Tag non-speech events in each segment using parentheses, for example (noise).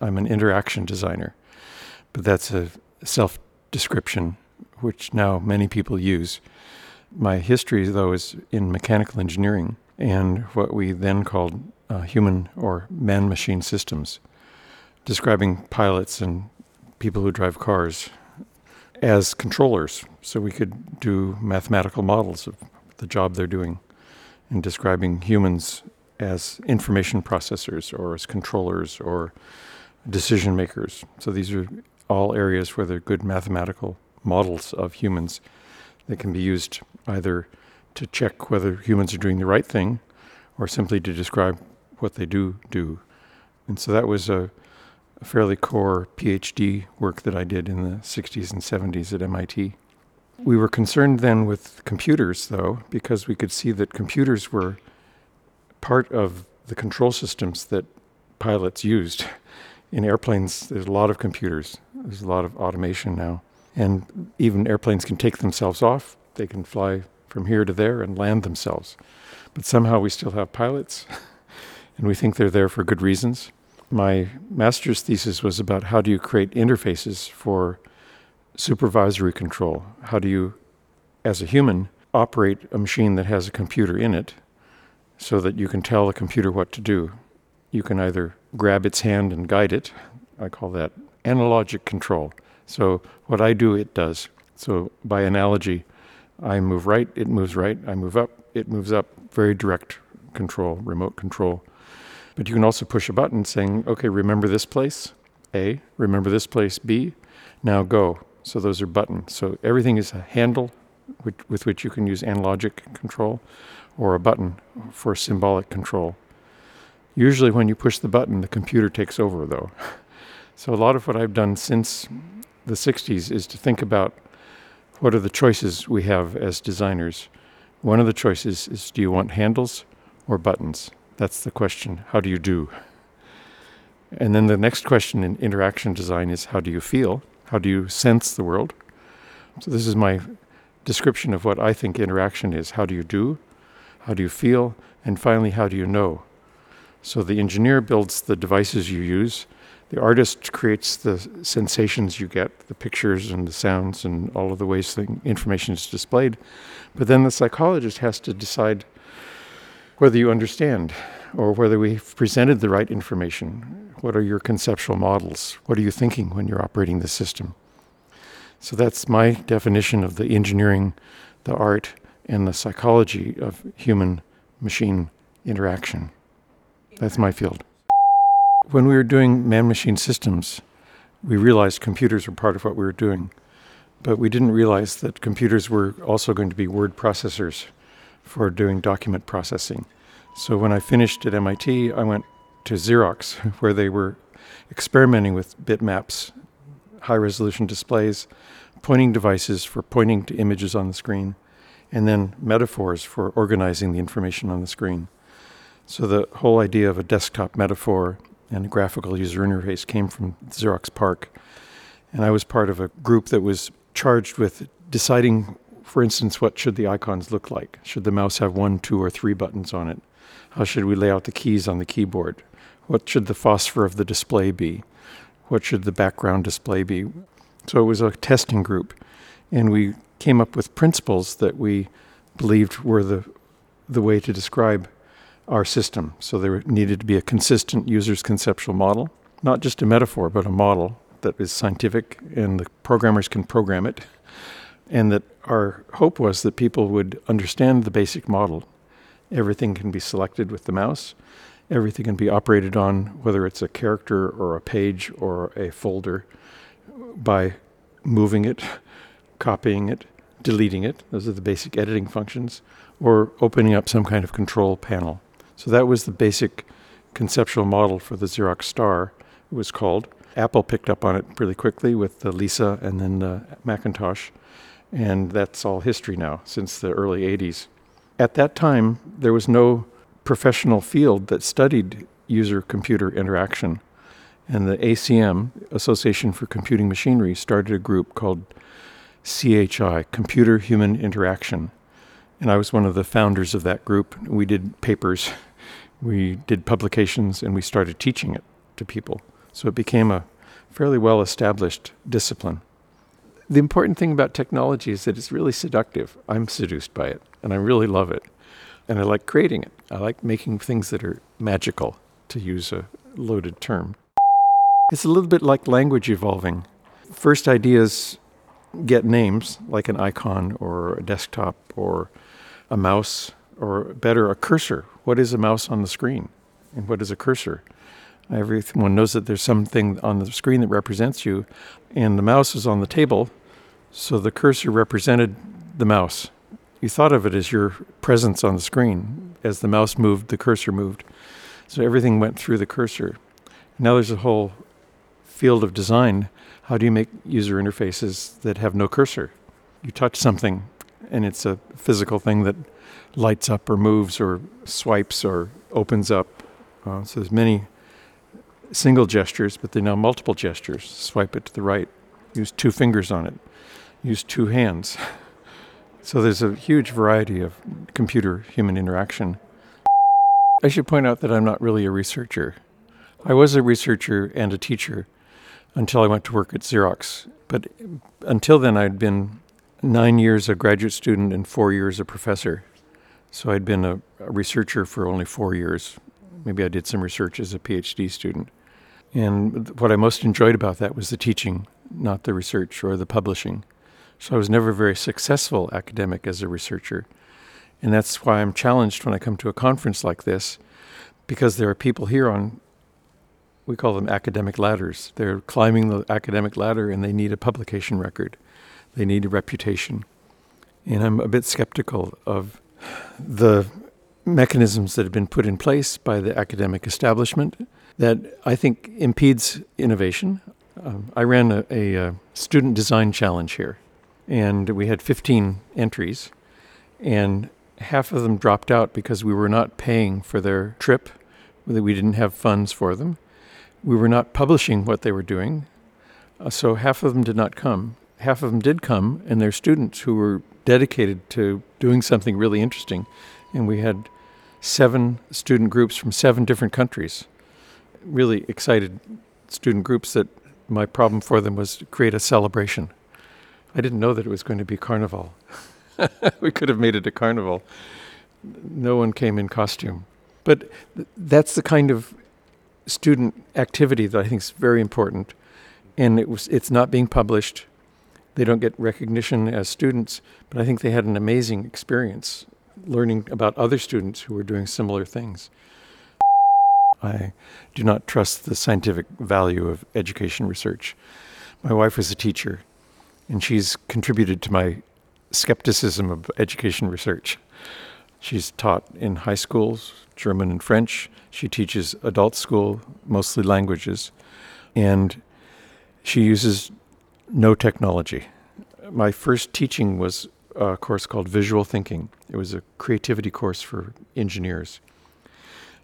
I'm an interaction designer, but that's a self description which now many people use. My history, though, is in mechanical engineering and what we then called uh, human or man machine systems, describing pilots and people who drive cars as controllers. So we could do mathematical models of the job they're doing and describing humans as information processors or as controllers or decision makers. So these are all areas where there are good mathematical models of humans that can be used either to check whether humans are doing the right thing or simply to describe what they do do. And so that was a, a fairly core PhD work that I did in the 60s and 70s at MIT. We were concerned then with computers, though, because we could see that computers were part of the control systems that pilots used. In airplanes, there's a lot of computers, there's a lot of automation now. And even airplanes can take themselves off, they can fly from here to there and land themselves. But somehow we still have pilots, (laughs) and we think they're there for good reasons. My master's thesis was about how do you create interfaces for supervisory control? How do you, as a human, operate a machine that has a computer in it so that you can tell the computer what to do? You can either grab its hand and guide it. I call that analogic control. So what I do, it does. So by analogy, I move right, it moves right. I move up, it moves up. Very direct control, remote control. But you can also push a button saying, okay, remember this place, A, remember this place, B, now go. So those are buttons. So everything is a handle with, with which you can use analogic control or a button for symbolic control. Usually, when you push the button, the computer takes over, though. So, a lot of what I've done since the 60s is to think about what are the choices we have as designers. One of the choices is do you want handles or buttons? That's the question. How do you do? And then the next question in interaction design is how do you feel? How do you sense the world? So, this is my description of what I think interaction is. How do you do? How do you feel? And finally, how do you know? So, the engineer builds the devices you use, the artist creates the sensations you get, the pictures and the sounds and all of the ways the information is displayed. But then the psychologist has to decide whether you understand or whether we've presented the right information. What are your conceptual models? What are you thinking when you're operating the system? So that's my definition of the engineering, the art, and the psychology of human machine interaction. That's my field. When we were doing man machine systems, we realized computers were part of what we were doing. But we didn't realize that computers were also going to be word processors for doing document processing. So when I finished at MIT, I went to Xerox, (laughs) where they were experimenting with bitmaps, high resolution displays, pointing devices for pointing to images on the screen, and then metaphors for organizing the information on the screen. So the whole idea of a desktop metaphor and a graphical user interface came from Xerox PARC. And I was part of a group that was charged with deciding, for instance, what should the icons look like? Should the mouse have one, two, or three buttons on it? How should we lay out the keys on the keyboard? What should the phosphor of the display be? What should the background display be? So it was a testing group, and we came up with principles that we believed were the the way to describe our system. So there needed to be a consistent user's conceptual model, not just a metaphor, but a model that is scientific and the programmers can program it. And that our hope was that people would understand the basic model. Everything can be selected with the mouse. Everything can be operated on, whether it's a character or a page or a folder, by moving it, copying it, deleting it. Those are the basic editing functions, or opening up some kind of control panel. So that was the basic conceptual model for the Xerox Star, it was called. Apple picked up on it really quickly with the Lisa and then the Macintosh, and that's all history now since the early 80s. At that time, there was no professional field that studied user computer interaction. And the ACM, Association for Computing Machinery, started a group called CHI, Computer Human Interaction. And I was one of the founders of that group. We did papers we did publications and we started teaching it to people So it became a fairly well established discipline. The important thing about technology is that it's really seductive. I'm seduced by it, and I really love it. And I like creating it. I like making things that are magical, to use a loaded term. It's a little bit like language evolving. First ideas get names, like an icon or a desktop or a mouse, or better, a cursor. What is a mouse on the screen? And what is a cursor? Everyone knows that there's something on the screen that represents you, and the mouse is on the table, so the cursor represented the mouse. You thought of it as your presence on the screen. As the mouse moved, the cursor moved. So everything went through the cursor. Now there's a whole field of design. How do you make user interfaces that have no cursor? You touch something, and it's a physical thing that lights up or moves or swipes or opens up. Uh, so there's many single gestures, but they're now multiple gestures. Swipe it to the right. Use two fingers on it use two hands. (laughs) So there's a huge variety of computer human interaction. I should point out that I'm not really a researcher. I was a researcher and a teacher until I went to work at Xerox. But until then, I'd been nine years a graduate student and four years a professor. So I'd been a, a researcher for only four years. Maybe I did some research as a PhD student. And what I most enjoyed about that was the teaching, not the research or the publishing. So I was never very successful academic as a researcher. And that's why I'm challenged when I come to a conference like this, because there are people here on, we call them academic ladders. They're climbing the academic ladder and they need a publication record, they need a reputation. And I'm a bit skeptical of the mechanisms that have been put in place by the academic establishment that I think impedes innovation. Um, I ran a, a, a student design challenge here and we had 15 entries, and half of them dropped out because we were not paying for their trip, that we didn't have funds for them. We were not publishing what they were doing, uh, so half of them did not come. Half of them did come, and they're students who were dedicated to doing something really interesting. And we had seven student groups from seven different countries. Really excited student groups that my problem for them was to create a celebration I didn't know that it was going to be carnival. (laughs) we could have made it a carnival. No one came in costume. But th- that's the kind of student activity that I think is very important. And it was, it's not being published. They don't get recognition as students, but I think they had an amazing experience learning about other students who were doing similar things. I do not trust the scientific value of education research. My wife was a teacher, and she's contributed to my skepticism of education research. She's taught in high schools, German and French. She teaches adult school, mostly languages, and she uses no technology. My first teaching was a course called Visual Thinking. It was a creativity course for engineers.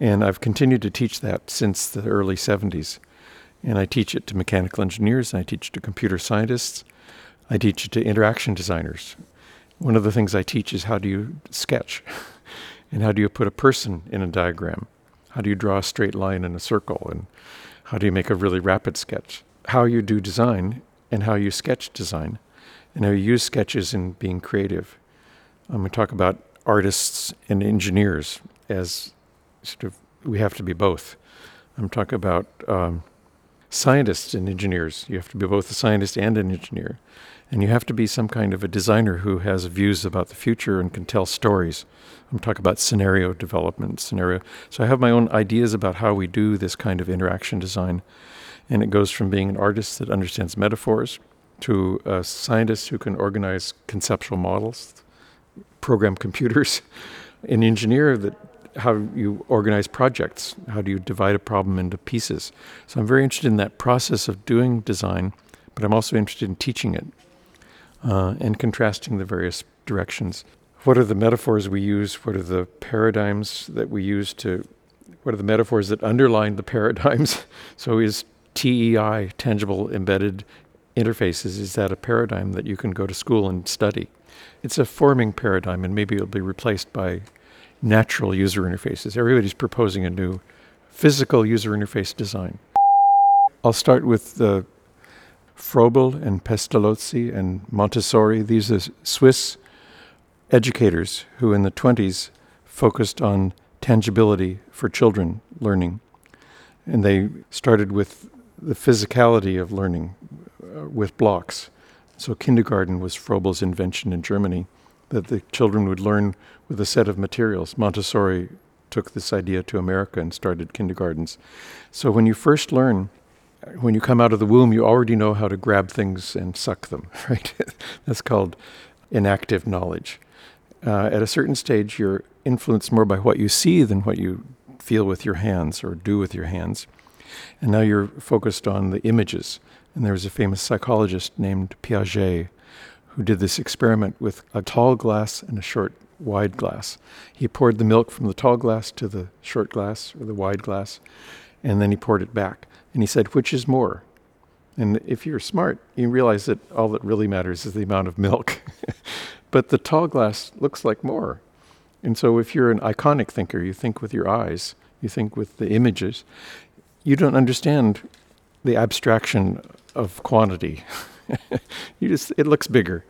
And I've continued to teach that since the early 70s. And I teach it to mechanical engineers, and I teach it to computer scientists, I teach it to interaction designers. One of the things I teach is how do you sketch? (laughs) and how do you put a person in a diagram? How do you draw a straight line in a circle? And how do you make a really rapid sketch? How you do design and how you sketch design and how you use sketches in being creative. I'm going to talk about artists and engineers as sort of, we have to be both. I'm talking about um, scientists and engineers. You have to be both a scientist and an engineer. And you have to be some kind of a designer who has views about the future and can tell stories. I'm talking about scenario development, scenario. So I have my own ideas about how we do this kind of interaction design. And it goes from being an artist that understands metaphors to a scientist who can organize conceptual models, program computers, (laughs) an engineer that how you organize projects, how do you divide a problem into pieces. So I'm very interested in that process of doing design, but I'm also interested in teaching it uh, and contrasting the various directions. What are the metaphors we use? What are the paradigms that we use to? What are the metaphors that underline the (laughs) paradigms? so, is TEI, tangible embedded interfaces, is that a paradigm that you can go to school and study? It's a forming paradigm, and maybe it'll be replaced by natural user interfaces. Everybody's proposing a new physical user interface design. I'll start with the Froebel and Pestalozzi and Montessori. These are Swiss educators who, in the 20s, focused on tangibility for children learning. And they started with the physicality of learning uh, with blocks. So, kindergarten was Froebel's invention in Germany, that the children would learn with a set of materials. Montessori took this idea to America and started kindergartens. So, when you first learn, when you come out of the womb, you already know how to grab things and suck them, (laughs) right? That's called enactive knowledge. Uh, at a certain stage, you're influenced more by what you see than what you feel with your hands or do with your hands. And now you're focused on the images. And there was a famous psychologist named Piaget who did this experiment with a tall glass and a short, wide glass. He poured the milk from the tall glass to the short glass or the wide glass, and then he poured it back. And he said, Which is more? And if you're smart, you realize that all that really matters is the amount of milk. (laughs) but the tall glass looks like more. And so if you're an iconic thinker, you think with your eyes, you think with the images, you don't understand the abstraction of quantity. (laughs) you just it looks bigger.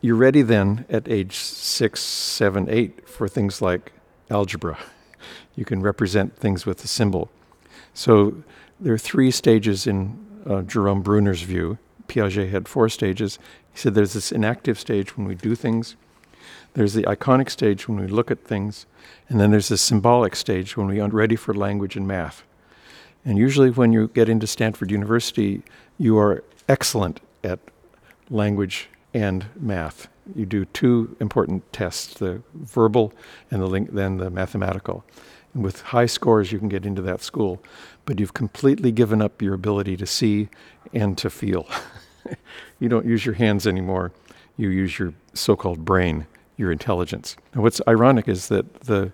You're ready then at age six, seven, eight for things like algebra. You can represent things with a symbol. So there are three stages in uh, Jerome Bruner's view. Piaget had four stages. He said there's this enactive stage when we do things, there's the iconic stage when we look at things, and then there's the symbolic stage when we aren't ready for language and math. And usually, when you get into Stanford University, you are excellent at language and math. You do two important tests the verbal and the then the mathematical. And with high scores, you can get into that school. But you've completely given up your ability to see and to feel. (laughs) you don't use your hands anymore, you use your so called brain, your intelligence. Now, what's ironic is that the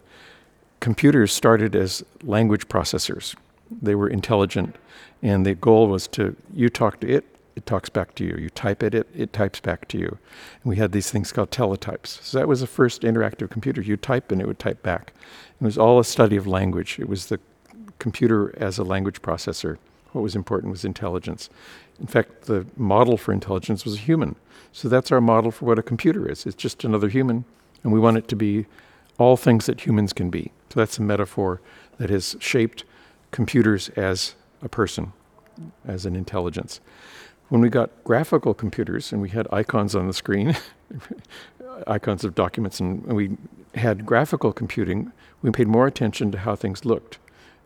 computers started as language processors. They were intelligent, and the goal was to you talk to it, it talks back to you. You type it, it, it types back to you. And we had these things called teletypes. So that was the first interactive computer. You type and it would type back. It was all a study of language. It was the computer as a language processor. What was important was intelligence. In fact, the model for intelligence was a human. So that's our model for what a computer is. It's just another human, and we want it to be all things that humans can be. So that's a metaphor that has shaped computers as a person, as an intelligence. When we got graphical computers and we had icons on the screen, (laughs) icons of documents, and we had graphical computing, we paid more attention to how things looked.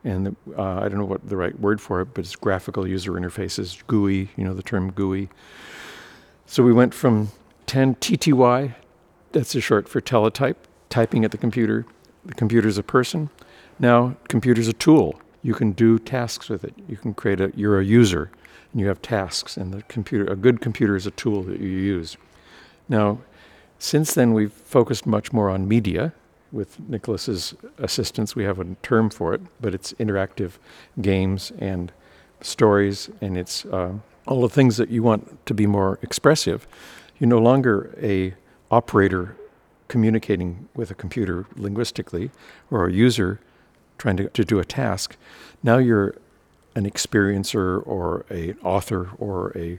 And uh, I don't know what the right word for it, but it's graphical user interfaces, GUI, you know, the term GUI. So we went from 10 TTY, that's a short for teletype, typing at the computer. The computer's a person. Now, computer's a tool. You can do tasks with it. You can create a, you're a user and you have tasks, and the computer, a good computer is a tool that you use. Now, since then, we've focused much more on media. With Nicholas's assistance, we have a term for it, but it's interactive games and stories, and it's uh, all the things that you want to be more expressive. You're no longer a operator communicating with a computer linguistically or a user trying to, to do a task. Now you're an experiencer or an author or a,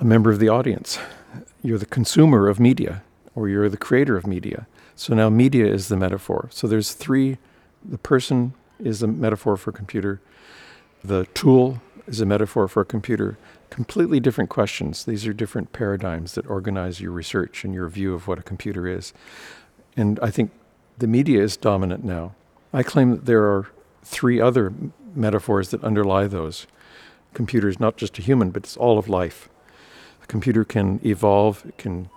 a member of the audience. You're the consumer of media or you're the creator of media. So now media is the metaphor. So there's three the person is a metaphor for computer, the tool is a metaphor for a computer. Completely different questions. These are different paradigms that organize your research and your view of what a computer is. And I think the media is dominant now. I claim that there are three other metaphors that underlie those. Computer is not just a human, but it's all of life. A computer can evolve, it can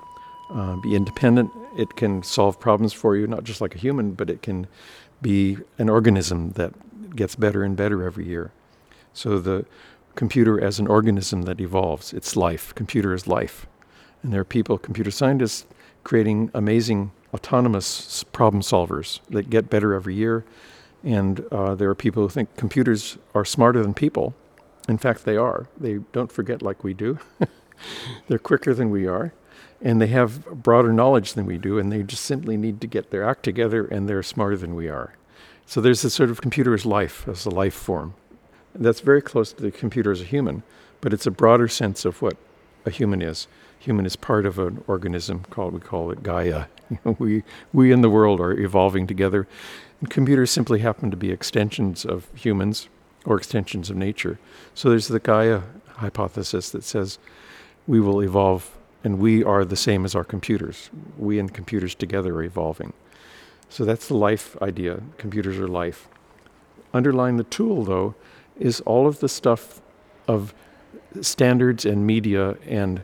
uh, be independent, it can solve problems for you, not just like a human, but it can be an organism that gets better and better every year. So the computer as an organism that evolves, it's life. Computer is life. And there are people, computer scientists, creating amazing autonomous problem solvers that get better every year and uh, there are people who think computers are smarter than people. In fact, they are. They don't forget like we do. (laughs) They're quicker than we are. And they have broader knowledge than we do. And they just simply need to get their act together and they're smarter than we are. So there's this sort of computer as life, as a life form. That's very close to the computer as a human, but it's a broader sense of what a human is. Human is part of an organism called we call it Gaia. (laughs) we we in the world are evolving together, and computers simply happen to be extensions of humans or extensions of nature. So there's the Gaia hypothesis that says we will evolve and we are the same as our computers. We and computers together are evolving. So that's the life idea. Computers are life. Underlying the tool, though, is all of the stuff of standards and media and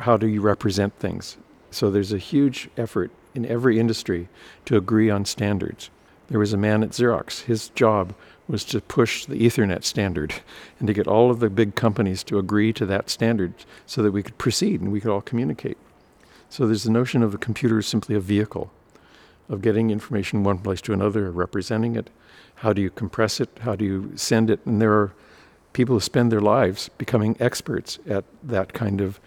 how do you represent things. So there's a huge effort in every industry to agree on standards. There was a man at Xerox. His job was to push the Ethernet standard (laughs) and to get all of the big companies to agree to that standard so that we could proceed and we could all communicate. So there's the notion of the computer as simply a vehicle of getting information one place to another, representing it. How do you compress it? How do you send it? And there are people who spend their lives becoming experts at that kind of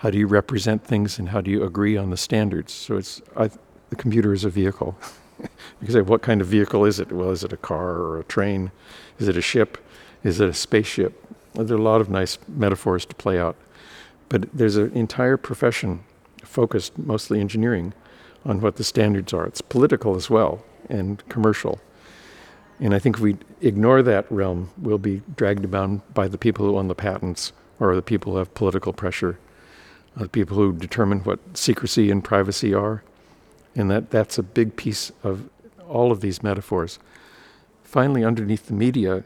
how do you represent things and how do you agree on the standards. So it's I, the computer is a vehicle. (laughs) you can say, what kind of vehicle is it? Well, is it a car or a train? Is it a ship? Is it a spaceship? Well, there are a lot of nice metaphors to play out. But there's an entire profession focused, mostly engineering, on what the standards are. It's political as well and commercial. And I think if we ignore that realm, we'll be dragged down by the people who own the patents or the people who have political pressure, the people who determine what secrecy and privacy are. And that, that's a big piece of all of these metaphors. Finally, underneath the media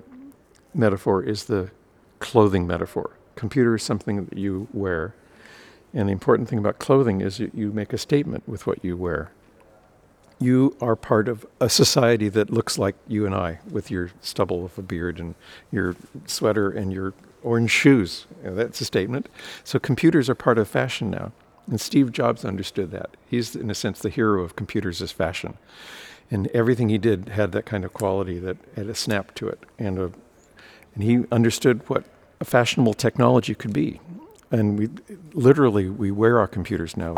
metaphor is the clothing metaphor. Computer is something that you wear. And the important thing about clothing is that you make a statement with what you wear. You are part of a society that looks like you and I, with your stubble of a beard and your sweater and your orange shoes. You know, that's a statement. So computers are part of fashion now. And Steve Jobs understood that. He's, in a sense, the hero of computers as fashion. And everything he did had that kind of quality that had a snap to it. And, a, and he understood what a fashionable technology could be. And we literally, we wear our computers now.